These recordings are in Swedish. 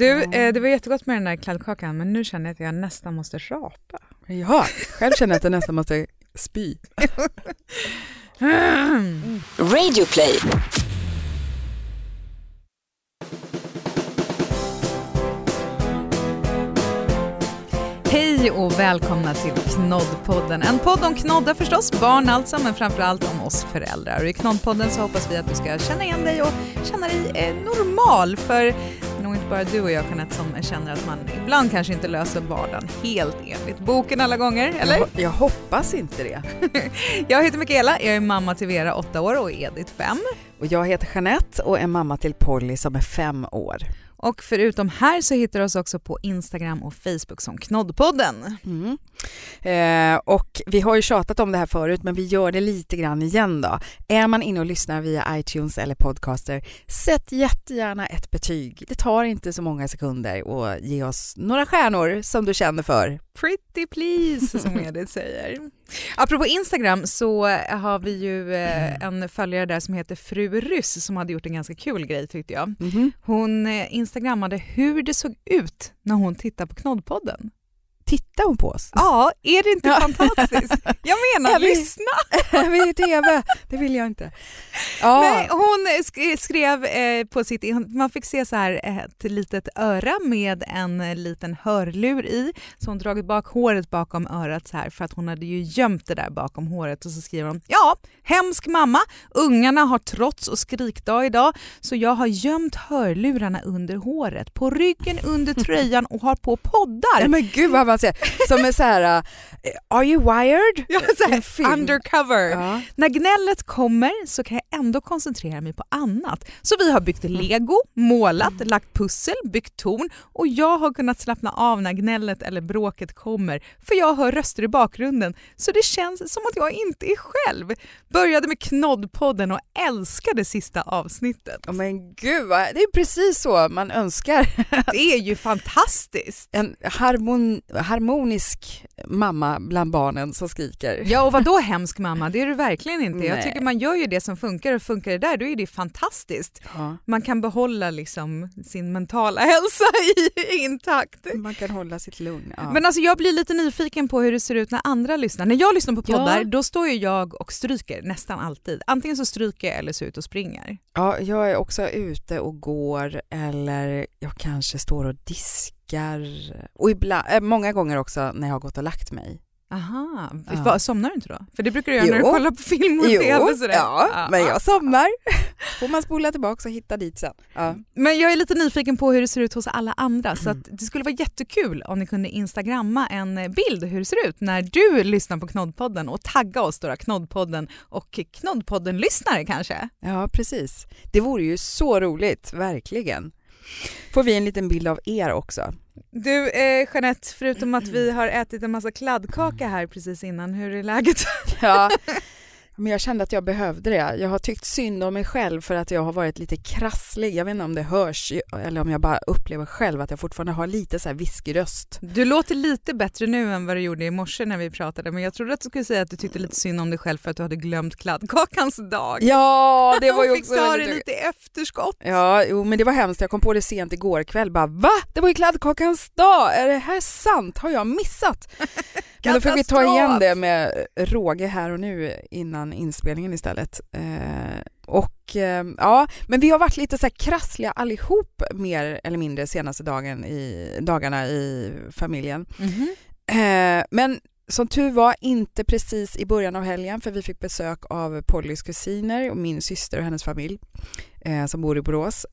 Du, eh, det var jättegott med den där kladdkakan men nu känner jag att jag nästan måste rapa. Ja, själv känner jag att jag nästan måste spy. Radio play. Hej och välkomna till Knoddpodden. En podd om knoddar förstås, barn alltså, men framförallt om oss föräldrar. Och I Knoddpodden så hoppas vi att du ska känna igen dig och känna dig eh, normal. För bara du och jag Jeanette som känner att man ibland kanske inte löser vardagen helt enligt boken alla gånger, eller? Jag, jag hoppas inte det. Jag heter Mikaela, jag är mamma till Vera, 8 år, och Edith, 5. Och jag heter Jeanette och är mamma till Polly som är fem år. Och förutom här så hittar du oss också på Instagram och Facebook som Knoddpodden. Mm. Eh, och vi har ju tjatat om det här förut men vi gör det lite grann igen då. Är man inne och lyssnar via iTunes eller podcaster, sätt jättegärna ett betyg. Det tar inte så många sekunder och ge oss några stjärnor som du känner för. Pretty please som Edith säger. Apropå Instagram så har vi ju eh, en följare där som heter Fru Ryss som hade gjort en ganska kul grej tyckte jag. Mhm. Hon eh, instagrammade hur det såg ut när hon tittade på Knoddpodden. Tittar hon på oss? Ja, är det inte Ja. fantastiskt? Jag menar, vi- lyssna! vi är i TV, det vill jag inte. Ja. Nej, hon sk- skrev eh, på sitt, man fick se så här ett litet öra med en eh, liten hörlur i, så hon dragit bak håret bakom örat så här för att hon hade ju gömt det där bakom håret och så skriver hon ja, hemsk mamma, ungarna har trots och skrikdag idag så jag har gömt hörlurarna under håret, på ryggen under tröjan och har på poddar. Nej, men gud vad avancerat. Som är så här, uh, are you wired? Ja, här, undercover. Ja. När gnället kommer så kan jag ändå koncentrera mig på annat. Så vi har byggt lego, målat, lagt pussel, byggt torn och jag har kunnat slappna av när gnället eller bråket kommer för jag hör röster i bakgrunden så det känns som att jag inte är själv. Började med Knoddpodden och älskade sista avsnittet. Oh, men gud, det är precis så man önskar. Det är ju fantastiskt! En harmon, harmonisk mamma bland barnen som skriker. Ja och vad då hemsk mamma, det är du verkligen inte. Jag Nej. tycker man gör ju det som funkar och funkar det där då är det fantastiskt. Ja. man kan behålla liksom sin mentala hälsa i, intakt. Man kan hålla sitt lugn. Ja. Men alltså jag blir lite nyfiken på hur det ser ut när andra lyssnar. När jag lyssnar på Ja. poddar då står ju jag och stryker nästan alltid. Antingen så stryker jag eller så ut och springer. ja, jag är också ute och går eller jag kanske står och diskar. Och ibland, äh, många gånger också när jag har gått och lagt mig. Aha, Ja. Somnar du inte då? För det brukar du göra när du Jo. kollar på film och Jo, tv. Sådär. ja, men jag somnar. Får man spola tillbaka och hitta dit sen. Ja. Men jag är lite nyfiken på hur det ser ut hos alla andra så att det skulle vara jättekul om ni kunde instagramma en bild hur det ser ut när du lyssnar på Knoddpodden och tagga oss då Knoddpodden och Knoddpodden-lyssnare kanske. ja, precis. Det vore ju så roligt, verkligen. Får vi en liten bild av er också? Du eh, Jeanette, förutom att vi har ätit en massa kladdkaka här precis innan, hur är läget? Ja, men jag kände att jag behövde det. Jag har tyckt synd om mig själv för att jag har varit lite krasslig. Jag vet inte om det hörs eller om jag bara upplever själv att jag fortfarande har lite så här viskröst. Du låter lite bättre nu än vad du gjorde i morse när vi pratade men jag trodde att du skulle säga att du tyckte lite synd om dig själv för att du hade glömt kladdkakans dag. Ja, det var ju Och fick också ta det lite efterskott. Ja, jo, men det var hemskt. Jag kom på det sent igår kväll. Bara, va? Det var ju kladdkakans dag! Är det här sant? Har jag missat? Men då fick vi ta igen det med råge här och nu innan inspelningen istället. Eh, och eh, ja, men vi har varit lite så här krassliga allihop mer eller mindre senaste dagen i, dagarna i familjen. Mhm. Eh, men som tur var inte precis i början av helgen för vi fick besök av Pollys kusiner och min syster och hennes familj eh, som bor i Borås.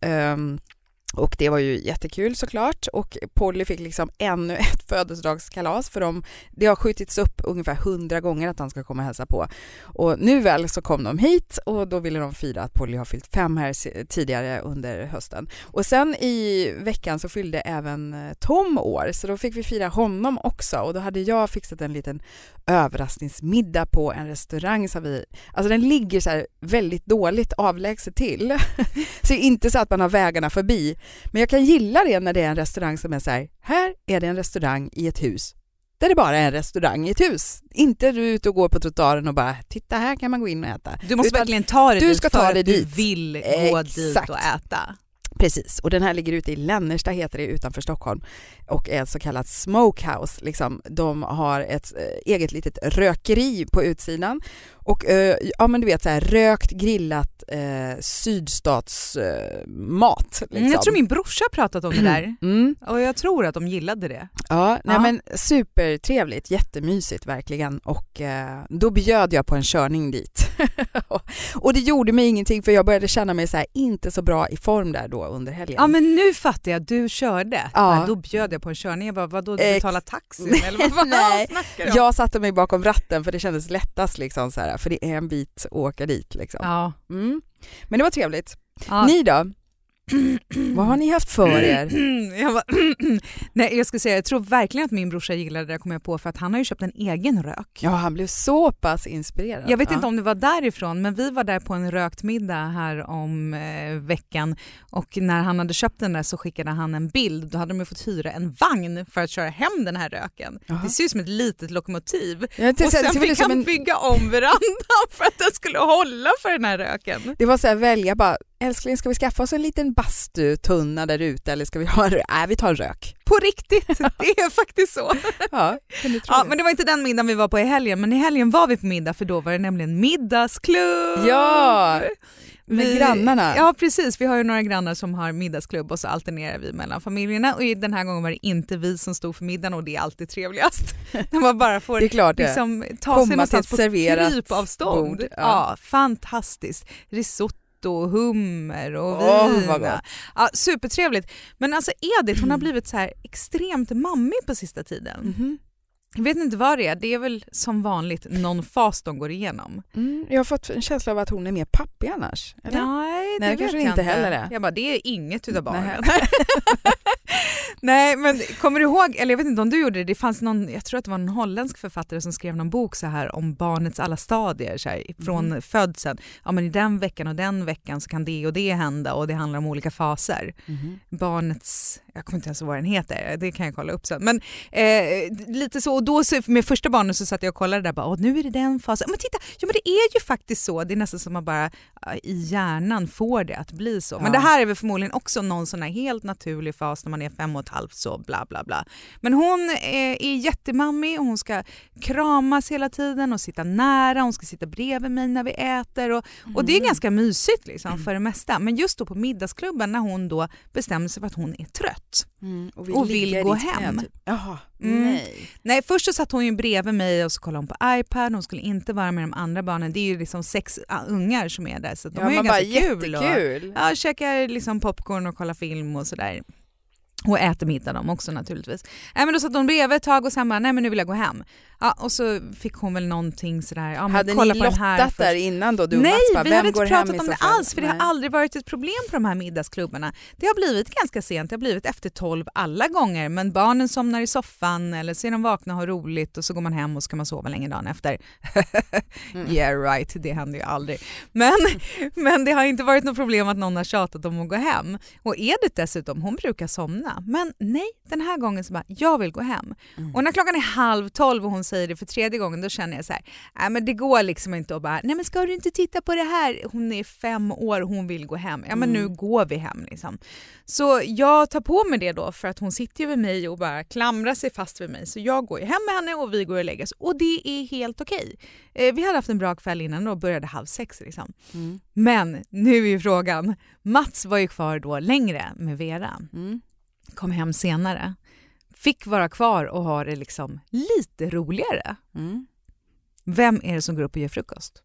Och det var ju jättekul såklart och Polly fick liksom ännu ett födelsedagskalas för de, Det har skjutits upp ungefär hundra gånger att han ska komma och hälsa på. Och nu väl så kom de hit och då ville de fira att Polly har fyllt fem här tidigare under hösten. Och sen i veckan så fyllde även eh, Tom år så då fick vi fira honom också och då hade jag fixat en liten överraskningsmiddag på en restaurang som vi, alltså den ligger så här väldigt dåligt avlägset till. så det är inte så att man har vägarna förbi. Men jag kan gilla det när det är en restaurang som är så här, här är det en restaurang i ett hus. Där det bara är en restaurang i ett hus. Inte du ute och går på trottoaren och bara, titta här kan man gå in och äta. Du måste Utan verkligen ta dig du dit ska för ta att dig du dit. vill gå dit Exakt. och äta. Precis, och den här ligger ute i Lännersta heter det utanför Stockholm och är ett så kallat smokehouse. Liksom. De har ett eh, eget litet rökeri på utsidan och eh, ja men du vet så här rökt grillat eh, sydstatsmat. Eh, liksom. Jag tror min brorsa har pratat om det där Mm. och jag tror att de gillade det. Ja, nej Ja. men supertrevligt, jättemysigt verkligen och eh, då bjöd jag på en körning dit. och det gjorde mig ingenting för jag började känna mig så här inte så bra i form där då under helgen. Ja men nu fattar jag, du körde. Ja. Ja. Då bjöd jag på en körning, jag bara vadå du betalar taxin eller vad fan Nej? Jag satte mig bakom ratten för det kändes lättast liksom så här, för det är en bit att åka dit liksom. Ja. Mm. Men det var trevligt. Ja. Ni då? Vad har ni haft för er? jag, bara, Nej, jag ska säga, jag tror verkligen att min brorsa gillade det där kom jag på för att han har ju köpt en egen rök. Ja, han blev så pass inspirerad. Jag vet ja. inte om det var därifrån men vi var där på en rökt middag här om eh, veckan och när han hade köpt den där så skickade han en bild. Då hade de ju fått hyra en vagn för att köra hem den här röken. Jaha. Det ser ut som ett litet lokomotiv. Tänkte Och sen fick han en- bygga om verandan för att den skulle hålla för den här röken. Det var så här välja bara, älskling ska vi skaffa oss en liten bastutunna där ute eller ska vi ha en rök? Nej vi tar en rök. På riktigt, det är faktiskt så. Ja, Ja, men det var inte den middagen vi var på i helgen, men i helgen var vi på middag för då var det nämligen middagsklubb. Ja, med Vi- grannarna. Ja precis, vi har ju några grannar som har middagsklubb och så alternerar vi mellan familjerna och den här gången var det inte vi som stod för middagen och det är alltid trevligast. När man bara får det är klart liksom, ta Komma sig någonstans på krypavstånd. ja. Ja. fantastiskt. Risotto, hummer och Åh, vin. Ja, supertrevligt. Men alltså Edith hon har blivit så här extremt mammig på sista tiden. Mhm. Jag vet inte vad det är, det är väl som vanligt någon fas de går igenom. Mm, jag har fått en känsla av att hon är mer pappig annars. Eller? Nej, det Nej, vet kanske jag inte heller det. Jag bara, det är inget utav barnen. Nej. Men kommer du ihåg, eller jag vet inte om du gjorde det, det fanns någon, jag tror att det var en holländsk författare som skrev någon bok så här om barnets alla stadier så här, från Mhm. födseln. Ja men i den veckan och den veckan så kan det och det hända och det handlar om olika faser. Mhm. Barnets, jag kommer inte ens ihåg vad den heter, det kan jag kolla upp sen. Men eh, lite så, och då så, med första barnen så satt jag och kollade där, bara, nu är det den fasen. Men titta, ja, men det är ju faktiskt så, det är nästan som man bara ja, i hjärnan får det att bli så. Men Ja. det här är väl förmodligen också någon sån här helt naturlig fas när man är fem och ett halvt så bla bla bla. Men hon är, är jättemammig och hon ska kramas hela tiden och sitta nära, hon ska sitta bredvid mig när vi äter och, och det är Mm. ganska mysigt liksom för det mesta. Men just då på middagsklubben när hon då bestämmer sig för att hon är trött. Mm, och Och vill ligga i gå hem. Typ. Jaha, Mm. nej. Nej, först så satt hon ju bredvid mig och så kollade hon på iPad, hon skulle inte vara med de andra barnen. Det är ju liksom sex ah, ungar som är där så de Ja, har ju ganska bara kul. Och, ja, käkar liksom popcorn och kollar film och sådär. Och äter middag de också naturligtvis. Nej, men då satt hon bredvid ett tag och sen bara, nej men nu vill jag gå hem. Ja, och så fick hon väl någonting sådär, ja, Hade kolla ni på den här lottat där innan då? Du och Nej, Mats bara, vi hade inte pratat om det alls för det Nej. har aldrig varit ett problem på de här middagsklubbarna. Det har blivit ganska sent, det har blivit efter tolv alla gånger men barnen somnar i soffan eller så är de vakna och har roligt och så går man hem och så kan man sova länge dagen efter. Mm. yeah right, det händer ju aldrig. Men, men det har inte varit något problem att någon har tjatat om att gå hem. Och Edith dessutom, hon brukar somna. Men nej, den här gången så bara, jag vill gå hem. Mm. Och när klockan är halv tolv och hon säger det för tredje gången då känner jag så här, nej men det går liksom inte att bara, nej men ska du inte titta på det här? Hon är fem år och hon vill gå hem. Ja men nu Mm. går vi hem liksom. Så jag tar på mig det då för att hon sitter ju vid mig och bara klamrar sig fast vid mig. Så jag går ju hem med henne och vi går och lägger oss och det är helt okej. Eh, vi hade haft en bra kväll innan och började halv sex liksom. Mm. Men nu är ju frågan, Mats var ju kvar då längre med Vera, Mm. Kom hem senare. Fick vara kvar och ha det liksom lite roligare. Mm. Vem är det som går upp och gör frukost?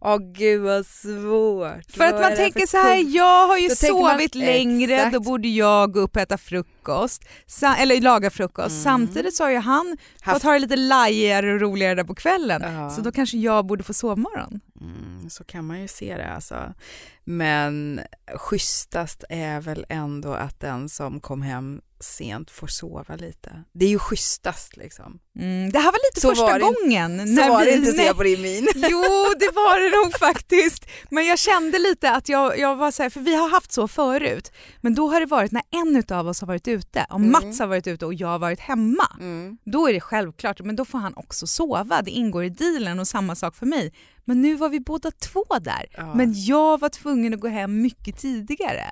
Åh gud vad svårt. För att Vad man är det tänker så här, kul? jag har ju Då tänker man- sovit längre, Exakt. då borde jag gå upp och äta frukost. Eller laga frukost. Mm. Samtidigt så har ju han Haft- fått ha det lite lajigare och roligare där på kvällen. Ja. Så då kanske jag borde få sovmorgon. Mm, så kan man ju se det alltså. Men schysstast är väl ändå att den som kom hem sent får sova lite. Det är ju schysstast liksom. Mm, det här var lite Så första var det- gången. Så när var vi, det inte ser jag på din min. Jo, det var det nog faktiskt. Men jag kände lite att jag, jag var så här, för vi har haft så förut, men då har det varit när en av oss har varit ute, om Mm. Mats har varit ute och jag har varit hemma, Mm. då är det självklart, men då får han också sova, det ingår i dealen och samma sak för mig. Men nu var vi båda två där, Ja. men jag var tvungen att gå hem mycket tidigare.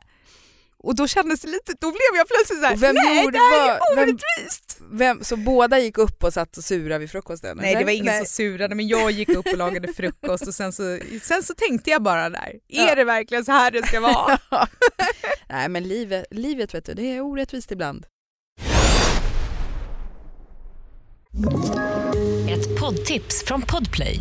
Och då kändes det lite, då blev jag plötsligt såhär, nej gjorde det här är vad? Vem- orättvist! Vem, så båda gick upp och satt och surade vid frukosten? Nej det var ingen Nej. som surade men jag gick upp och lagade frukost och sen så, sen så tänkte jag bara där, är Ja. det verkligen så här det ska vara? Nej men livet, livet vet du, det är orättvist ibland. Ett poddtips från Podplay.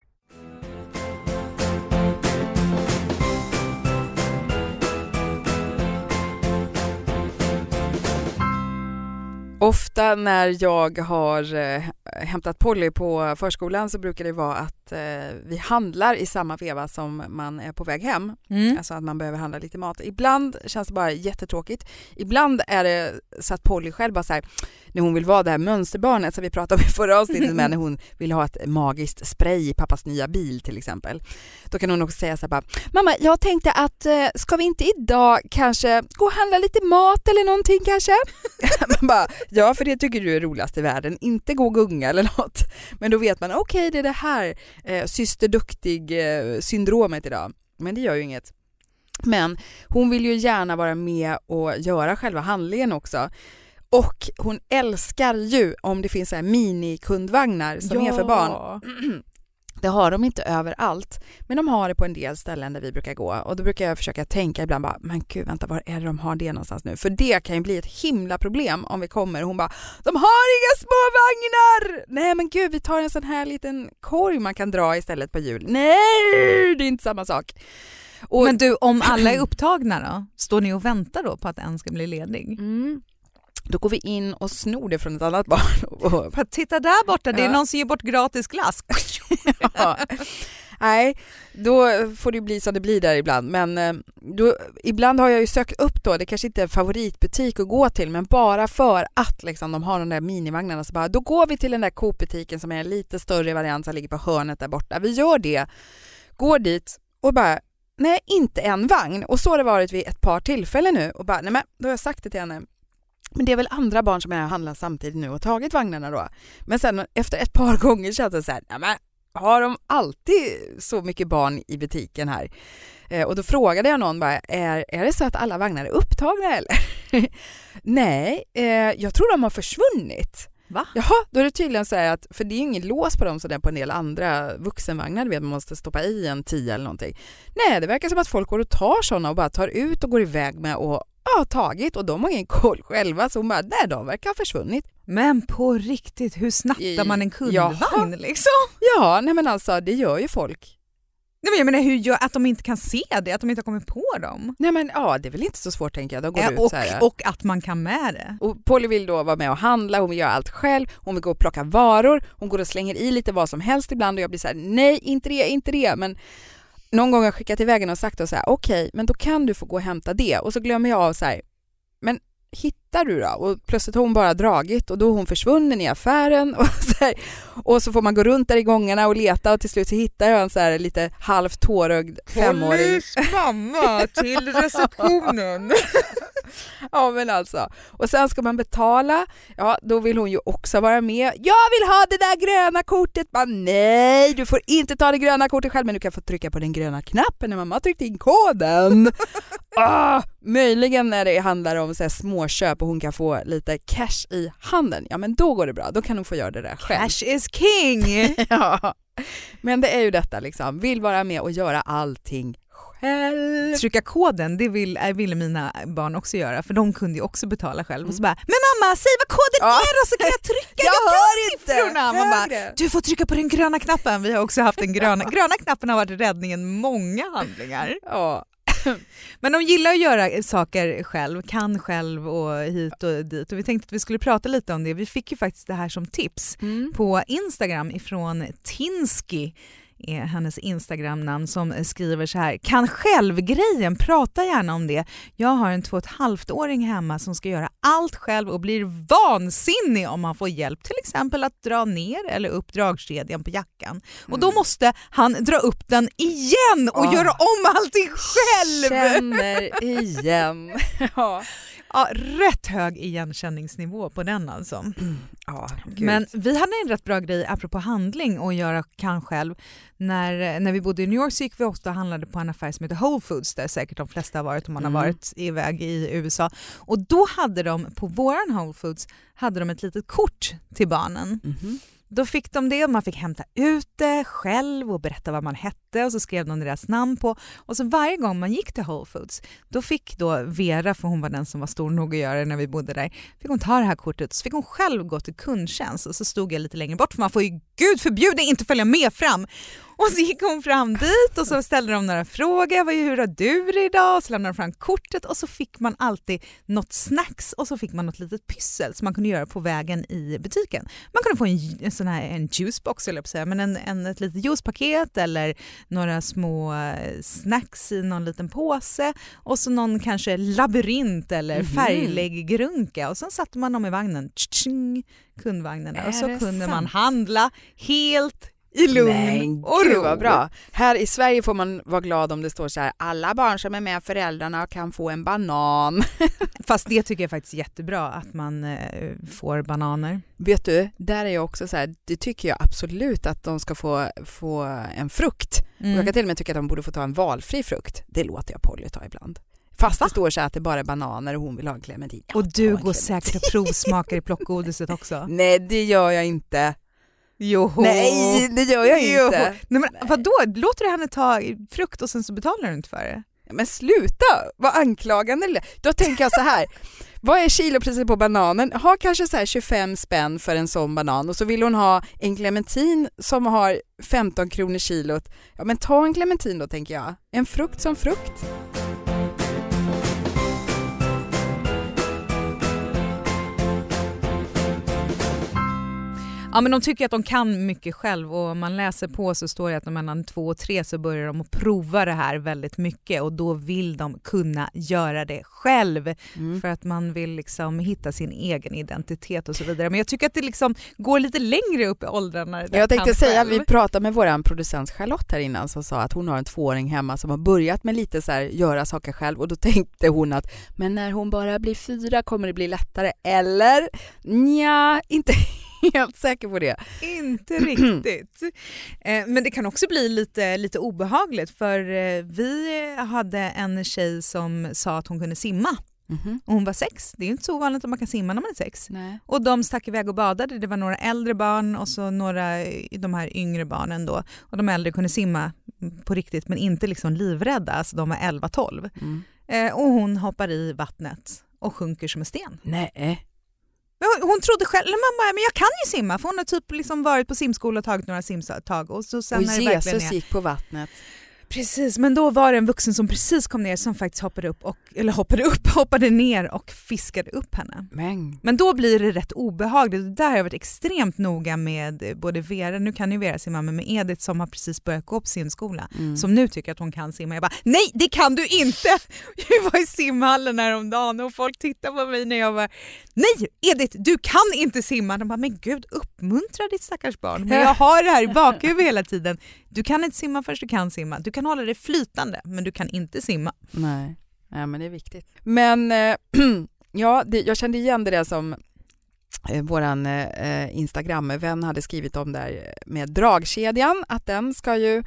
Ofta när jag har eh, hämtat Polly på förskolan så brukar det vara att eh, vi handlar i samma veva som man är på väg hem. Mm. Alltså att man behöver handla lite mat. Ibland känns det bara jättetråkigt. Ibland är det så att Polly själv bara så här, när hon vill vara det här mönsterbarnet som vi pratade om i förra avsnittet med när hon vill ha ett magiskt spray i pappas nya bil till exempel. Då kan hon också säga så här bara, mamma jag tänkte att eh, ska vi inte idag kanske gå och handla lite mat eller någonting kanske? man bara, ja för det tycker du är roligast i världen, inte gå och gunga eller något. Men då vet man, okej det är det här eh, systerduktig eh, syndromet idag. Men det gör ju inget. Men hon vill ju gärna vara med och göra själva handlingen också. Och hon älskar ju om det finns så här minikundvagnar som är för barn. Det har de inte överallt, men de har det på en del ställen där vi brukar gå och då brukar jag försöka tänka ibland bara, men gud vänta var är det de har det någonstans nu? För det kan ju bli ett himla problem om vi kommer och hon bara, de har inga små vagnar! Nej men gud vi tar en sån här liten korg man kan dra istället på hjul. Nej, det är inte samma sak. Och, Men du, om alla är upptagna då? Står ni och väntar då på att en ska bli ledig? mm, då går vi in och snor det från ett annat barn. Och, Titta där borta, det är Ja. någon som ger bort gratis glass. Ja. Nej, då får det bli som det blir där ibland. Men eh, då, ibland har jag ju sökt upp då, det kanske inte är en favoritbutik att gå till, men bara för att liksom, de har de där minivagnarna så bara, då går vi till den där Coop-butiken som är en lite större variant som ligger på hörnet där borta. Vi gör det, går dit och bara, nej inte en vagn. Och så har det varit vid ett par tillfällen nu och bara, nej men då har jag sagt det till henne. Men det är väl andra barn som är och handlar samtidigt nu och tagit vagnarna då. Men sen efter ett par gånger känns det så här, men har de alltid så mycket barn i butiken här? Eh, och då frågade jag någon bara, är, är det så att alla vagnar är upptagna eller? Nej, eh, jag tror de har försvunnit. Va? Jaha, då är det tydligen så här att, för det är ju inget lås på dem som det är på en del andra vuxenvagnar, du vet man måste stoppa i en tia eller någonting. Nej, det verkar som att folk går och tar sådana och bara tar ut och går iväg med och ja, tagit och de har ingen koll själva så hon bara, nej de verkar ha försvunnit. Men på riktigt, hur snattar man en kundvagn liksom? Ja, nej men alltså det gör ju folk. Nej, men jag menar hur gör, att de inte kan se det, att de inte har kommit på dem. Nej men ja, det är väl inte så svårt tänker jag. De går Eh, ut och, så här. och att man kan med det. Och Polly vill då vara med och handla, hon vill göra allt själv, hon vill gå och plocka varor, hon går och slänger i lite vad som helst ibland och jag blir så här: nej inte det, inte det. Men någon gång har jag skickat iväg henne och sagt så här: okej, men då kan du få gå och hämta det. Och så glömmer jag av så här, men hittar du då? Och plötsligt har hon bara dragit och då är hon försvunnen i affären och så, här, och så får man gå runt där i gångarna och leta och till slut så hittar jag en så här lite halvt tårögd femåring. mamma till receptionen. Ja men alltså. Och sen ska man betala, ja då vill hon ju också vara med. Jag vill ha det där gröna kortet! Man, nej, du får inte ta det gröna kortet själv men du kan få trycka på den gröna knappen när mamma har tryckt in koden. ah, möjligen när det handlar om så här småköp och hon kan få lite cash i handen, ja men då går det bra, då kan hon få göra det där själv. Cash is king! Ja. Men det är ju detta liksom, vill vara med och göra allting själv. Trycka koden, det vill, äh, ville mina barn också göra för de kunde ju också betala själv. Och så Mm. bara “men mamma, säg vad koden Ja. är då så kan jag trycka, Jag hör inte! siffrorna!” Man bara. “du får trycka på den gröna knappen”. Vi har också haft den gröna, gröna knappen har varit räddningen många handlingar. Ja. Men de gillar att göra saker själv, kan själv och hit och dit. Och vi tänkte att vi skulle prata lite om det. Vi fick ju faktiskt det här som tips Mm. på Instagram ifrån Tinsky är hennes Instagram-namn som skriver så här. Kan själv-grejen, prata gärna om det. Jag har en två och ett halvt-åring hemma som ska göra allt själv och blir vansinnig om han får hjälp, till exempel att dra ner eller upp dragkedjan på jackan. Och då måste han dra upp den igen och Ah. göra om allting själv! Känner igen. ja. Ja, rätt hög igenkänningsnivå på den alltså. Ja, gud. Men vi hade en rätt bra grej apropå handling och göra kan själv. När, när vi bodde i New York så gick vi ofta och handlade på en affär som heter Whole Foods där säkert de flesta har varit om man Mm. har varit iväg i USA. Och då hade de på våran Whole Foods hade de ett litet kort till barnen. Mhm. Då fick de det och man fick hämta ut det själv och berätta vad man hette och så skrev de deras namn på. Och så varje gång man gick till Whole Foods, då fick då Vera, för hon var den som var stor nog att göra det när vi bodde där, fick hon ta det här kortet och så fick hon själv gå till kundtjänst och så stod jag lite längre bort för man får ju gud förbjude inte följa med fram. Och så gick hon fram dit och så ställde de några frågor. Hur har du det idag? Och så lämnade de fram kortet och så fick man alltid något snacks och så fick man något litet pyssel som man kunde göra på vägen i butiken. Man kunde få en, en sån här en juicebox eller säga, men en, en, ett litet juicepaket eller några små eh, snacks i någon liten påse och så någon kanske labyrint eller Mhm. färglägg grunka och sen satte man dem i vagnen, tjing, kundvagnen och så kunde man sant? handla helt i lugn och ro. vad bra. Här i Sverige får man vara glad om det står så här, alla barn som är med föräldrarna kan få en banan. Fast det tycker jag faktiskt är jättebra att man eh, får bananer. Vet du, där är jag också så här, det tycker jag absolut att de ska få, få en frukt. Mm. Jag kan till och med tycka att de borde få ta en valfri frukt. Det låter jag Polly ta ibland. Fast det står så att det bara är bananer och hon vill ha en clementin. Ja, Och du går säkert och provsmakar i plockgodiset också. Nej det gör jag inte. Joho. Nej det gör jag inte. Nej, men vadå, låter du henne ta frukt och sen så betalar du inte för det? Men sluta, vad anklagande. Då tänker jag så här. Vad är kilopriset på bananen? Ha kanske så här 25 spänn för en sån banan och så vill hon ha en clementin som har 15 kronor kilot. Ja men ta en clementin då tänker jag. En frukt som frukt. Ja men de tycker att de kan mycket själv och om man läser på så står det att mellan två och tre så börjar de att prova det här väldigt mycket och då vill de kunna göra det själv Mm. för att man vill liksom hitta sin egen identitet och så vidare. Men jag tycker att det liksom går lite längre upp i åldrarna. Jag tänkte säga, vi pratade med vår producent Charlotte här innan som sa att hon har en tvååring hemma som har börjat med lite så här göra saker själv och då tänkte hon att men när hon bara blir fyra kommer det bli lättare eller? Nja, inte helt säker på det. Inte riktigt. Eh, Men det kan också bli lite, lite obehagligt för eh, vi hade en tjej som sa att hon kunde simma Mhm. och hon var sex. Det är ju inte så ovanligt att man kan simma när man är sex. Nej. Och de stack iväg och badade. Det var några äldre barn och så några de här yngre barnen då. Och de äldre kunde simma på riktigt men inte liksom livrädda, alltså de var 11-12. Mm. Eh, och hon hoppar i vattnet och sjunker som en sten. Nej. Men hon, trodde själv, eller mamma, men jag kan ju simma för hon har typ liksom varit på simskola och tagit några simtag och så sen Och när det verkligen Jesus är... gick på vattnet. Precis, men då var det en vuxen som precis kom ner som faktiskt hoppade upp, och, eller hoppade upp, hoppade ner och fiskade upp henne. Men Men då blir det rätt obehagligt. Där har jag varit extremt noga med både Vera, nu kan ju Vera simma, men med Edith som har precis börjat gå på simskola. mm. Som nu tycker att hon kan simma. Jag bara, nej det kan du inte! Jag var i simhallen häromdagen och folk tittade på mig när jag var, nej Edith du kan inte simma! De bara, men gud uppmuntra ditt stackars barn. Men jag har det här i bakhuvudet hela tiden. Du kan inte simma först du kan simma. Du kan hålla dig flytande men du kan inte simma. Nej. Nej, men det är viktigt. Men eh, ja, det, jag kände igen det där som eh, våran eh, Instagram-vän hade skrivit om där med dragkedjan, att den ska ju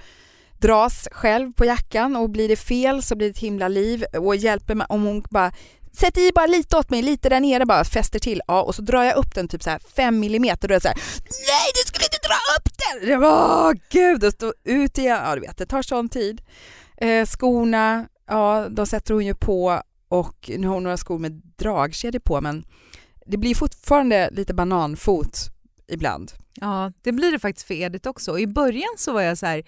dras själv på jackan och blir det fel så blir det ett himla liv och hjälper mig om hon bara Sätt i bara lite åt mig, lite där nere bara, fäster till. Ja, och så drar jag upp den typ så här 5 millimeter och då är det så här, nej du skulle inte dra upp den! Jag bara, Åh gud, och så ut igen. Ja du vet, det tar sån tid. Eh, skorna, ja de sätter hon ju på och nu har hon några skor med dragkedjor på men det blir fortfarande lite bananfot ibland. Ja, det blir det faktiskt för Edith också. I början så var jag så här,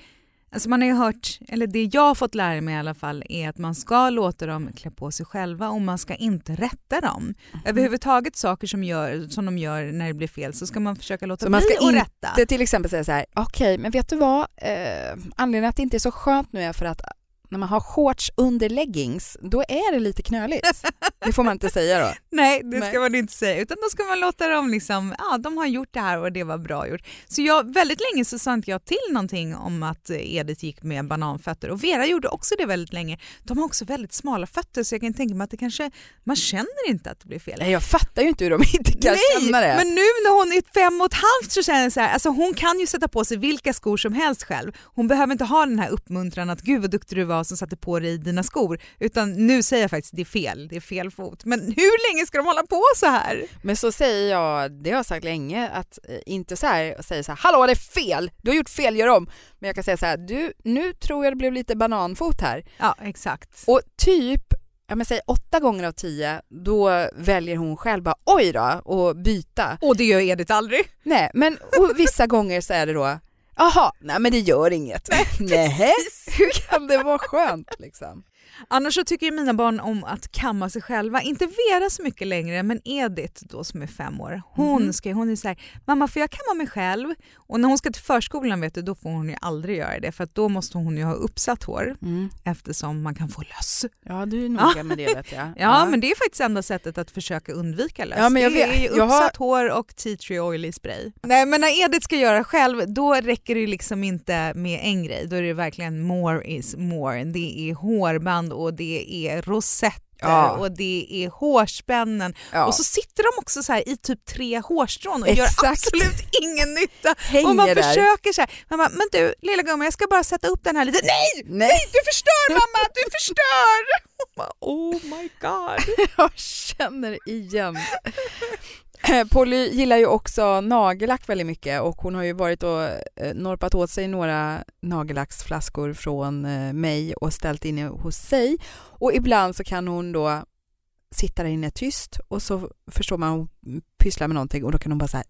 alltså man har ju hört, eller det jag har fått lära mig i alla fall är att man ska låta dem klä på sig själva och man ska inte rätta dem. Mm. Överhuvudtaget saker som, gör, som de gör när det blir fel så ska man försöka låta Så man bli ska och inte rätta. Det till exempel säga så här, okej men vet du vad, eh, anledningen att det inte är så skönt nu är för att när man har shorts under leggings, då är det lite knöligt. Det får man inte säga då. Nej, det Nej. ska man inte säga. Utan då ska man låta dem liksom, ja de har gjort det här och det var bra gjort. Så jag, väldigt länge så sa inte jag till någonting om att Edith gick med bananfötter och Vera gjorde också det väldigt länge. De har också väldigt smala fötter så jag kan tänka mig att det kanske, man känner inte att det blir fel. Nej, jag fattar ju inte hur de inte kan Nej, känna det. men nu när hon är fem och ett halvt så känner jag så här, alltså hon kan ju sätta på sig vilka skor som helst själv. Hon behöver inte ha den här uppmuntran att gud vad duktig du var som satte på dig dina skor. Utan nu säger jag faktiskt det är fel, det är fel fot. Men hur länge ska de hålla på så här? Men så säger jag, det har jag sagt länge, att eh, inte så här säga så här, hallå det är fel, du har gjort fel, gör om. Men jag kan säga så här, du, nu tror jag det blev lite bananfot här. Ja exakt. Och typ, ja men säg åtta gånger av tio, då väljer hon själv bara oj då och byta. Och det gör Edith aldrig. Nej, men vissa gånger så är det då, jaha, nej men det gör inget. Nej, hur kan det vara skönt liksom? Annars så tycker ju mina barn om att kamma sig själva. Inte Vera så mycket längre, men Edith då som är fem år. Hon, Mhm. ska, hon är så här, mamma får jag kamma mig själv? Och när hon ska till förskolan vet du, då får hon ju aldrig göra det för då måste hon ju ha uppsatt hår eftersom man kan få löss. Ja, du är noga med det vet jag. Ja, men det är faktiskt enda sättet att försöka undvika löss. Ja, men jag det är ju Jag har- uppsatt hår och tea tree oil i spray. Nej men när Edith ska göra själv då räcker det liksom inte med en grej. Då är det verkligen more is more. Det är hårband och det är rosetter Ja. och det är hårspännen. ja. Och så sitter de också så här i typ tre hårstrån och Exakt. gör absolut ingen nytta. hänger och man där. försöker så här, man bara, men du lilla gumman jag ska bara sätta upp den här lite. Nej! Nej, Du förstör mamma, du förstör! Bara, oh my god. jag känner igen. Eh, Polly gillar ju också nagellack väldigt mycket och hon har ju varit och eh, norpat åt sig några nagellacksflaskor från eh, mig och ställt inne hos sig. Och ibland så kan hon då sitta där inne tyst och så förstår man hon pysslar med någonting och då kan hon bara säga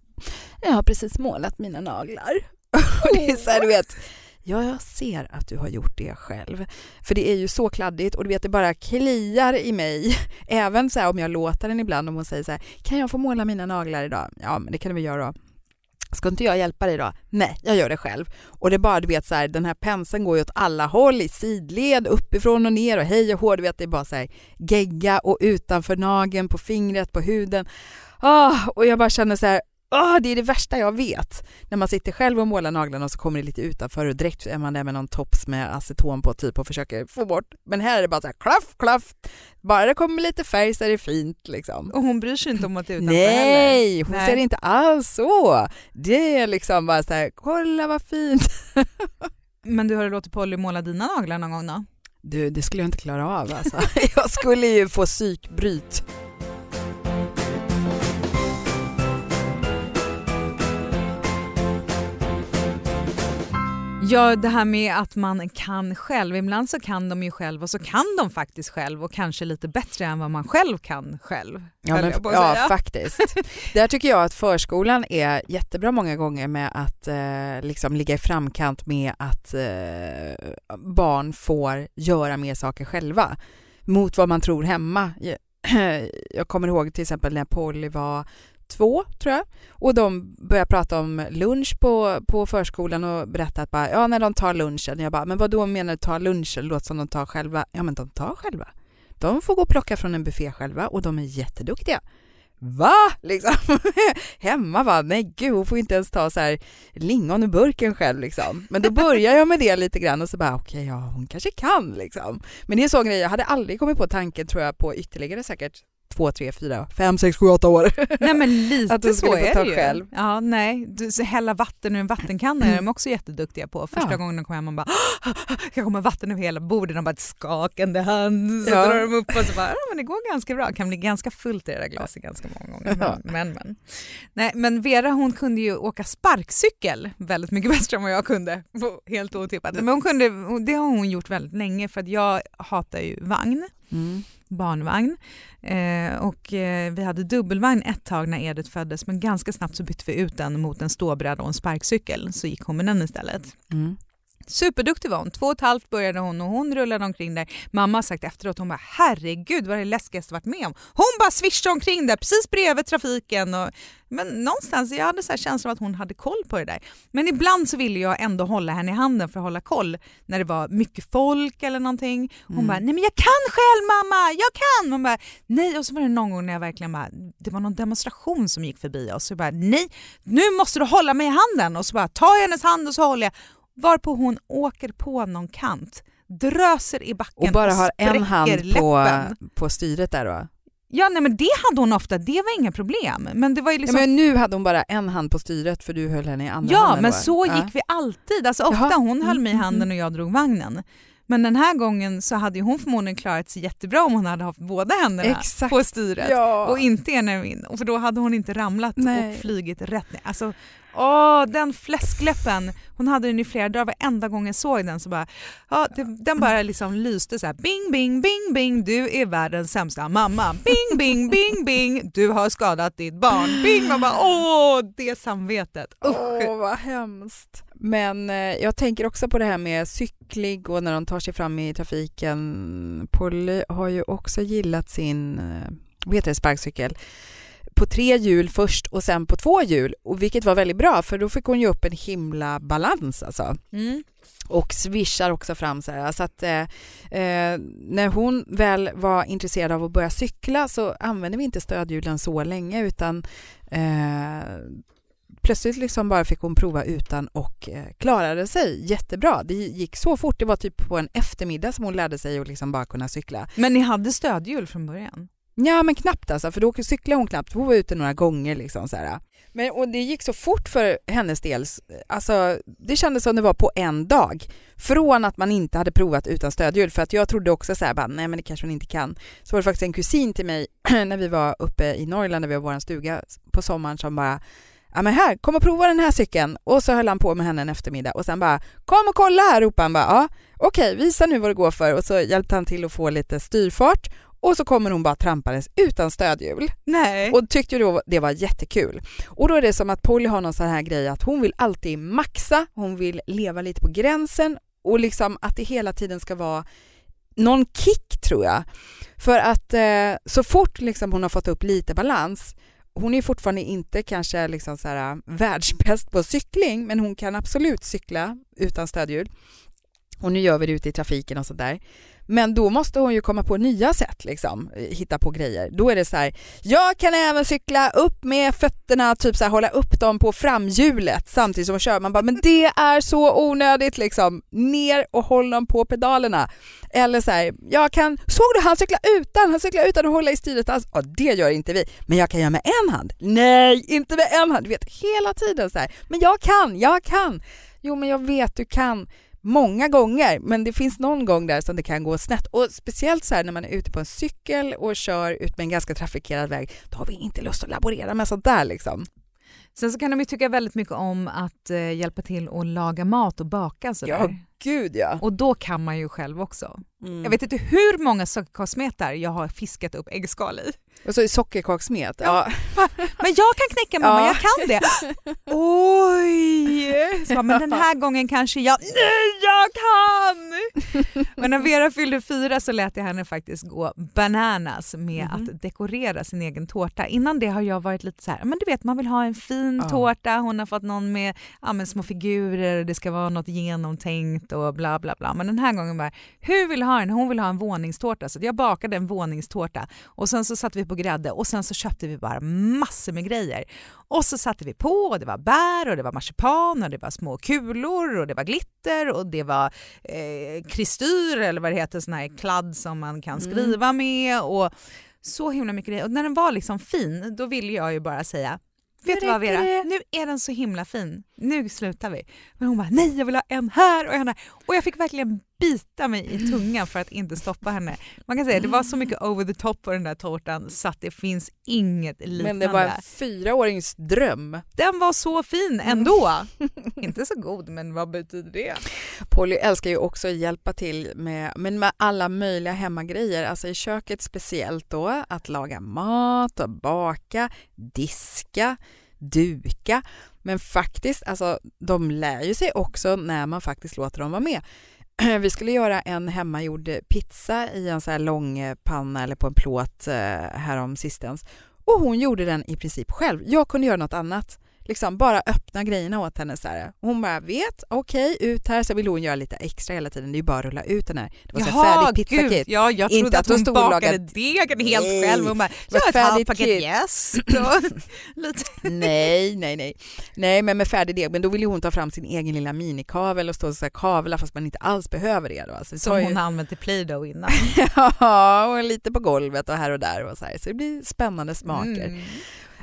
jag har precis målat mina naglar. och det är så här, du vet, ja jag ser att du har gjort det själv. För det är ju så kladdigt och du vet det bara kliar i mig. Även så här, om jag låter den ibland om hon säger så här, kan jag få måla mina naglar idag? Ja men det kan du väl göra då. Ska inte jag hjälpa dig då? Nej, jag gör det själv. Och det är bara, du vet så här, den här penseln går ju åt alla håll, i sidled, uppifrån och ner och hej och hå, du vet det är bara så här gegga och utanför nageln, på fingret, på huden. Oh, och jag bara känner så här, ah, det är det värsta jag vet. När man sitter själv och målar naglarna och så kommer det lite utanför och direkt är man där med någon tops med aceton på typ och försöker få bort. Men här är det bara så här klaff, klaff. Bara det kommer lite färg så är det fint liksom. Och hon bryr sig inte om att det är utanför heller. Nej, hon Nej. ser det inte alls så. Det är liksom bara så här, kolla vad fint. Men du har låtit Polly måla dina naglar någon gång då? Du, det skulle jag inte klara av alltså. Jag skulle ju få psykbryt. Ja, det här med att man kan själv. Ibland så kan de ju själv och så kan de faktiskt själv och kanske lite bättre än vad man själv kan själv. Ja, men, ja faktiskt. Där tycker jag att förskolan är jättebra många gånger med att eh, liksom ligga i framkant med att eh, barn får göra mer saker själva mot vad man tror hemma. Jag- Jag kommer ihåg till exempel när Polly var två, tror jag, och de började prata om lunch på, på förskolan och berättade att bara, ja, när de tar lunchen, jag bara, men vad då menar du ta lunchen? Det låter som de tar själva. Ja, men de tar själva. De får gå och plocka från en buffé själva och de är jätteduktiga. Va? Liksom. Hemma va? Nej gud, hon får inte ens ta så här lingon ur burken själv liksom. Men då börjar jag med det lite grann och så bara okej, ja hon kanske kan liksom. Men det är en sån grej, jag hade aldrig kommit på tanken tror jag på ytterligare säkert två, tre, fyra, fem, sex, sju, åtta år. Nej men lite Att du så få är ta det ju. själv. Ja, nej. Du, hälla vatten ur en vattenkanna är de också jätteduktiga på. Första Ja. gången de kom hem man bara jag kommer vatten över hela bordet. De bara ett skakande hand. Så Ja. drar de upp och så bara, ja, men det går ganska bra. Det kan bli ganska fullt i det där glaset ganska många gånger. Ja. Men, men, men. Nej, men Vera hon kunde ju åka sparkcykel väldigt mycket bättre än vad jag kunde. Helt otippat. Men hon kunde, det har hon gjort väldigt länge för att jag hatar ju vagn Mm. barnvagn. Eh, och eh, vi hade dubbelvagn ett tag när Edith föddes men ganska snabbt så bytte vi ut den mot en ståbräda och en sparkcykel så gick hon med den istället. Mm. Superduktig var hon. Två och ett halvt började hon och hon rullade omkring där. Mamma har sagt efteråt, hon bara herregud vad det läskigaste varit med om. Hon bara svischade omkring där precis bredvid trafiken. Och, men någonstans, jag hade så här känslan av att hon hade koll på det där. Men ibland så ville jag ändå hålla henne i handen för att hålla koll när det var mycket folk eller någonting. Hon Mm. bara, nej men jag kan själv mamma, jag kan! Hon bara, nej och så var det någon gång när jag verkligen bara, det var någon demonstration som gick förbi oss. Så jag bara, nej nu måste du hålla mig i handen och så bara tar jag hennes hand och så håller jag. Varpå hon åker på någon kant, dröser i backen Och bara har en spräcker hand på, läppen. på styret där då? Ja nej men det hade hon ofta, det var inga problem. Men det var ju liksom Ja, men nu hade hon bara en hand på styret för du höll henne i andra Ja, handen men då. så Ja. gick vi alltid. Alltså, ofta Jaha. hon höll mig i Mm, handen mm, och jag drog vagnen. Men den här gången så hade hon förmodligen klarat sig jättebra om hon hade haft båda händerna Exakt. på styret. Ja. Och inte ena min. Och För då hade hon inte ramlat Nej. och flygit rätt ner. Alltså, åh, den fläskläppen. Hon hade den i flera dagar. Varenda gång jag såg den så bara, ja, det, den bara liksom lyste så här. Bing, bing, bing, bing. Du är världens sämsta mamma. Bing, bing, bing, bing. Du har skadat ditt barn. Bing. Man bara, åh, det samvetet. Usch. Åh, vad hemskt. Men eh, jag tänker också på det här med cykling och när de tar sig fram i trafiken. Polly har ju också gillat sin eh, vad heter det, sparkcykel på tre hjul först och sen på två hjul, och vilket var väldigt bra för då fick hon ju upp en himla balans alltså. Mm. och swishar också fram så här. Så att, eh, eh, när hon väl var intresserad av att börja cykla så använde vi inte stödhjulen så länge utan eh, plötsligt liksom bara fick hon prova utan och eh, klarade sig jättebra. Det gick så fort, det var typ på en eftermiddag som hon lärde sig att liksom bara kunna cykla. Men ni hade stödhjul från början? Ja men knappt alltså, för då cyklade hon knappt, hon var ute några gånger liksom så här. Men, och det gick så fort för hennes del, alltså det kändes som det var på en dag. Från att man inte hade provat utan stödhjul, för att jag trodde också så här, bara, nej men det kanske hon inte kan. Så var det faktiskt en kusin till mig när vi var uppe i Norrland, när vi var vår stuga på sommaren som bara Ja men här, kom och prova den här cykeln. Och så höll han på med henne en eftermiddag och sen bara kom och kolla här ropade han bara ja okej visa nu vad det går för och så hjälpte han till att få lite styrfart och så kommer hon bara trampandes utan stödhjul Nej. och tyckte då det var jättekul. Och då är det som att Polly har någon sån här grej att hon vill alltid maxa, hon vill leva lite på gränsen och liksom att det hela tiden ska vara någon kick tror jag. För att eh, så fort liksom hon har fått upp lite balans hon är fortfarande inte kanske liksom så här, världsbäst på cykling men hon kan absolut cykla utan stödhjul. Och nu gör vi det ute i trafiken och sådär. Men då måste hon ju komma på nya sätt, liksom, eh, hitta på grejer. Då är det så här, jag kan även cykla upp med fötterna, typ så här, hålla upp dem på framhjulet samtidigt som hon kör. Man bara, men det är så onödigt liksom. Ner och håll dem på pedalerna. Eller så här, jag kan, såg du han cykla utan, han cyklar utan att hålla i styret. Alltså, ja, det gör inte vi. Men jag kan göra med en hand. Nej, inte med en hand. Du vet, hela tiden så här, men jag kan, jag kan. Jo, men jag vet du kan många gånger, men det finns någon gång där som det kan gå snett. Och speciellt så här när man är ute på en cykel och kör ut med en ganska trafikerad väg, då har vi inte lust att laborera med sånt där liksom. Sen så kan de ju tycka väldigt mycket om att eh, hjälpa till att laga mat och baka sådär. Ja, gud ja. Och då kan man ju själv också. Mm. Jag vet inte hur många sockerkakssmetar jag har fiskat upp äggskal i. Och så sockerkakssmet. Ja. Men jag kan knäcka mamma, Ja. jag kan det. Oj! Så, men den här gången kanske jag, nej jag kan! Men när Vera fyllde fyra så lät jag henne faktiskt gå bananas med Mhm. att dekorera sin egen tårta. Innan det har jag varit lite så här, men du vet man vill ha en fin Ja. tårta, hon har fått någon med, ja, små figurer, det ska vara något genomtänkt och bla bla bla. Men den här gången bara, hur vill ha den? Hon vill ha en våningstårta så jag bakade en våningstårta och sen så satte vi på grädde och sen så köpte vi bara massor med grejer. Och så satte vi på och det var bär och det var marsipan och det var små kulor och det var glitter och det var eh, kristyr eller vad det heter, sån här kladd som man kan Mm. skriva med och så himla mycket grejer och när den var liksom fin då ville jag ju bara säga Vet du vad Vera? det." Nu är den så himla fin. Nu slutar vi. Men hon bara nej jag vill ha en här och en här. Och jag fick verkligen bita mig i tungan för att inte stoppa henne. Man kan säga det var så mycket over the top på den där tårtan så att det finns inget liknande. Men det var en fyraårings dröm. Den var så fin ändå. inte så god men vad betyder det? Polly älskar ju också att hjälpa till med, men med alla möjliga hemmagrejer, alltså i köket speciellt då, att laga mat och baka, diska, duka. Men faktiskt, alltså de lär ju sig också när man faktiskt låter dem vara med. Vi skulle göra en hemmagjord pizza i en så här lång eh, panna eller på en plåt eh, härom sistens och hon gjorde den i princip själv. Jag kunde göra något annat. Liksom bara öppna grejerna åt henne så här. Hon bara vet, okej, ut här. Så vill hon göra lite extra hela tiden. Det är ju bara att rulla ut den här. Det var så här färdigt gud. pizzakit. Ja, jag Inte trodde att att hon hon bakade degen helt Nej. själv. Hon bara, jag har ett halvt paket jäst lite Nej, nej, nej. Nej, men med färdig deg. Men då ville hon ta fram sin egen lilla minikavel och stå och så här kavla fast man inte alls behöver det. Då. Alltså, som var ju- hon har använt till Play-Doh innan. Ja, och lite på golvet och här och där. Och så, här. så det blir spännande smaker. Mm.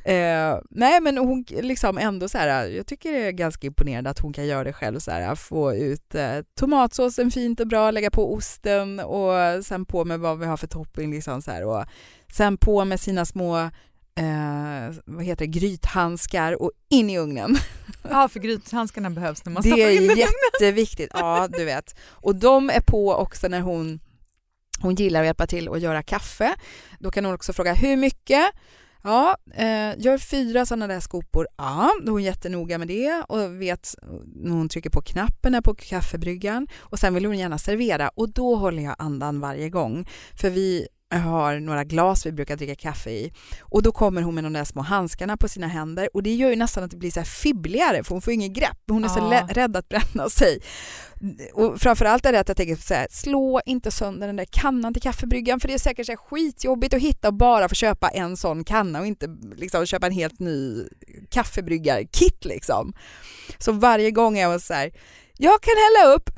Eh, nej men hon liksom ändå så här, jag tycker det är ganska imponerande att hon kan göra det själv så här, få ut eh, tomatsåsen fint och bra, lägga på osten och sen på med vad vi har för topping liksom så här och sen på med sina små eh, vad heter det, grythandskar och in i ugnen. Ja, för grythandskarna behövs när man Det stoppar in är den. jätteviktigt, ja du vet. Och de är på också när hon, hon gillar att hjälpa till att göra kaffe. Då kan hon också fråga hur mycket? Ja, eh, gör fyra sådana där skopor. Ja, då är hon jättenoga med det och vet när hon trycker på knappen här på kaffebryggan och sen vill hon gärna servera och då håller jag andan varje gång. För vi har några glas vi brukar dricka kaffe i och då kommer hon med de där små handskarna på sina händer och det gör ju nästan att det blir så här fibbligare för hon får ingen grepp. Hon är så Ja. lä- rädd att bränna sig. Och framförallt är det att jag tänker så här, slå inte sönder den där kannan till kaffebryggan för det är säkert så här skitjobbigt att hitta och bara få köpa en sån kanna och inte liksom köpa en helt ny kaffebryggarkit liksom. Så varje gång är jag så här, jag kan hälla upp,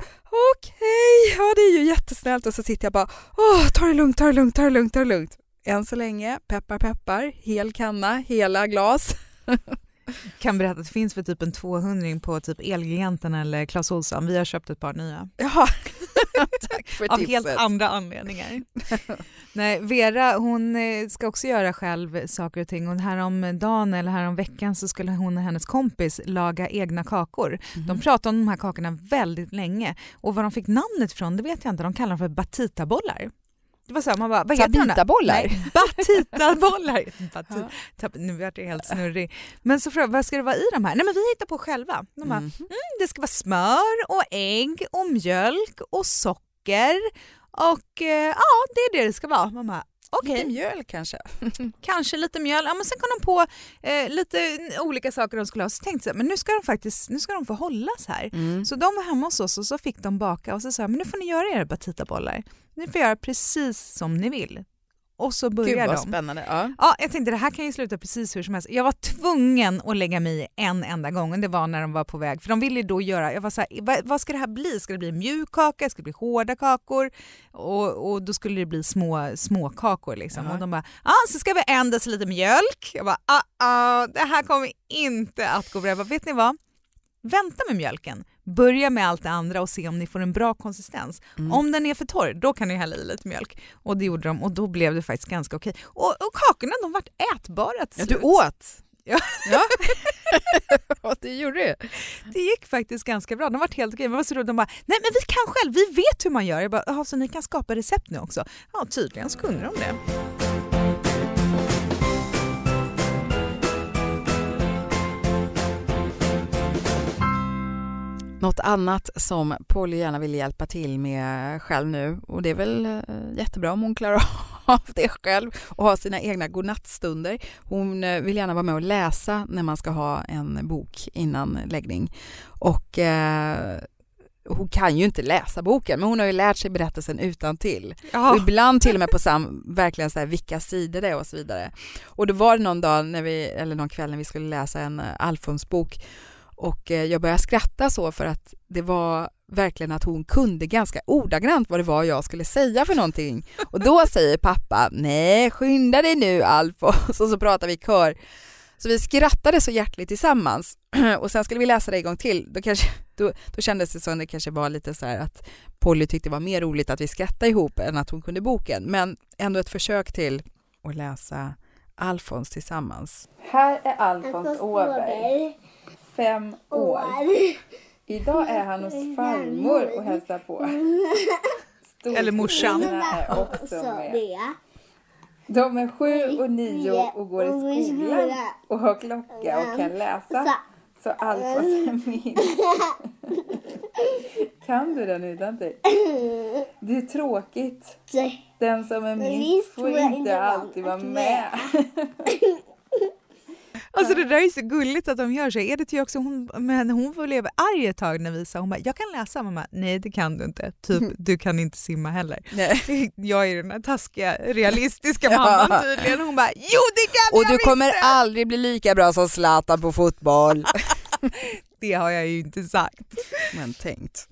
okej, ja det är ju jättesnällt och så sitter jag bara, åh, ta det lugnt, ta det lugnt, ta det lugnt, ta det lugnt. Än så länge, peppar peppar, hel kanna, hela glas. kan berätta att det finns för typ en 200 på typ Elgiganten eller Clas Ohlson. Vi har köpt ett par nya. Ja, tack för Av tipset. helt andra anledningar. Nej, Vera hon eh, ska också göra själv saker och ting och härom dagen eller härom veckan så skulle hon och hennes kompis laga egna kakor. Mhm. De pratade om de här kakorna väldigt länge och var de fick namnet ifrån det vet jag inte. De kallar dem för batitabollar. Det var så här, man bara, vad heter? Nej, batitabollar. Bati- Ja. Nu vart jag helt snurrig. Men så frågade vad ska det vara i de här? Nej men vi hittar på själva. De bara, Mhm. det ska vara smör och ägg och mjölk och socker och eh, ja, det är det det ska vara. Man bara, okej, Lite mjöl kanske? kanske lite mjöl. Ja, men sen kom de på eh, lite olika saker de skulle ha. Så tänkte jag, men nu ska de faktiskt nu ska de få hållas här. Mm. Så de var hemma hos oss och så fick de baka och så sa jag, men nu får ni göra era batitabollar. Ni får göra precis som ni vill. Och så börjar de. spännande. Ja. Ja, jag tänkte det här kan ju sluta precis hur som helst. Jag var tvungen att lägga mig i en enda gång och det var när de var på väg. För de ville då göra, jag var så här, vad, vad ska det här bli? Ska det bli mjuk kaka? Ska det bli hårda kakor? Och, och då skulle det bli små, små kakor liksom. Ja. Och de bara, ja ah, så ska vi en deciliter mjölk. Jag bara, ah, ah, det här kommer inte att gå bra. Jag bara, vet ni vad? Vänta med mjölken. Börja med allt det andra och se om ni får en bra konsistens. Mm. Om den är för torr, då kan ni hälla i lite mjölk. Och det gjorde de och då blev det faktiskt ganska okej. Och, och kakorna de vart ätbara till Ja, du slut. åt? Ja. ja. ja, det gjorde du. Det gick faktiskt ganska bra. De vart helt okej. Men det var så roligt. De bara, nej men vi kan själv, vi vet hur man gör. Jag bara, "Jaha, så ni kan skapa recept nu också? Ja, tydligen så kunde de det. Något annat som Polly gärna vill hjälpa till med själv nu och det är väl eh, jättebra om hon klarar av det själv och ha sina egna godnattstunder. Hon eh, vill gärna vara med och läsa när man ska ha en bok innan läggning och eh, hon kan ju inte läsa boken men hon har ju lärt sig berättelsen utan till. Och ibland till och med på sam, verkligen så här, vilka sidor det är och så vidare. Och då var det någon dag, när vi, eller någon kväll när vi skulle läsa en uh, Alfons bok Och eh, jag började skratta så för att det var verkligen att hon kunde ganska ordagrant vad det var jag skulle säga för någonting. Och då säger pappa, nej skynda dig nu Alfons, och så pratar vi i kör. Så vi skrattade så hjärtligt tillsammans och sen skulle vi läsa det en gång till. Då, kanske, då, då kändes det som det kanske var lite så här att Polly tyckte det var mer roligt att vi skrattade ihop än att hon kunde boken. Men ändå ett försök till att läsa Alfons tillsammans. Här är Alfons Åberg, fem år. Idag är han hos farmor och hälsar på. Eller morsan. är också med. De är sju och nio och går i skolan och har klocka och kan läsa. Så Alfons är min. Kan du den utantill? Det är tråkigt. Den som är minst får inte alltid vara med. Alltså det där är så gulligt att de gör så. Edith är också, hon, men hon får leva arg ett tag när vi sa hon bara, jag kan läsa. Mamma, nej det kan du inte. Typ, du kan inte simma heller. Nej. Jag är den här taskiga, realistiska mamman tydligen. Hon bara, jo det kan Och jag du kommer visst! aldrig bli lika bra som Zlatan på fotboll. Det har jag ju inte sagt. Men tänkt.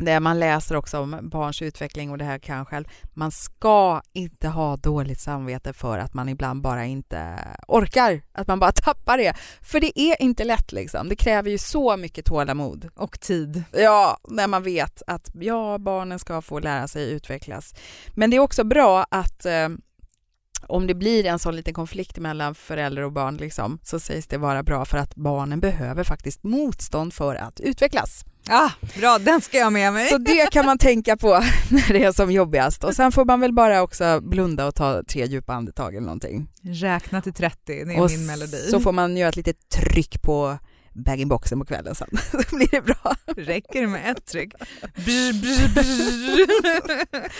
Det man läser också om barns utveckling och det här kan jag själv. Man ska inte ha dåligt samvete för att man ibland bara inte orkar, att man bara tappar det. För det är inte lätt liksom. Det kräver ju så mycket tålamod. Och tid. Ja, när man vet att ja, barnen ska få lära sig utvecklas. Men det är också bra att eh, om det blir en sån liten konflikt mellan förälder och barn liksom, så sägs det vara bra för att barnen behöver faktiskt motstånd för att utvecklas. Ah, bra, den ska jag med mig. Så det kan man tänka på när det är som jobbigast. Och sen får man väl bara också blunda och ta tre djupa andetag eller någonting. Räkna till 30, det är och min melodi. så får man göra ett litet tryck på bag-in-boxen på kvällen sen. Så blir det bra. Räcker det med ett tryck? Brr, brr, brr.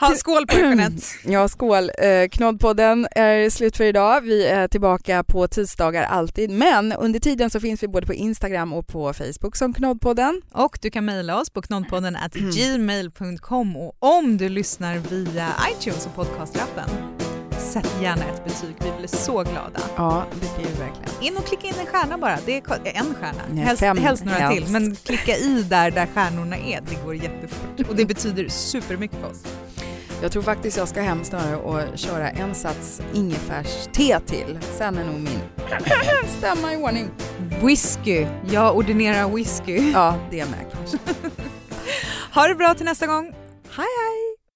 Ha, skål på Jeanette. Ja, skål. Eh, Knoddpodden är slut för idag. Vi är tillbaka på tisdagar alltid, men under tiden så finns vi både på Instagram och på Facebook som Knoddpodden. Och du kan mejla oss på knoddpodden gmail.com och om du lyssnar via iTunes och podcastrappen, sätt gärna ett betyg. Vi blir så glada. Ja, det blir vi verkligen. In och klicka in en stjärna bara. Det är en stjärna. Nej, helst, fem helst några helst. till. Men klicka i där, där stjärnorna är. Det går jättefort. Och det betyder supermycket för oss. Jag tror faktiskt jag ska hem snarare och köra en sats ingefärste till. Sen är nog min stämma i ordning. Whisky. Jag ordinerar whisky. Ja, det med kanske. Ha det bra till nästa gång. Hej hej!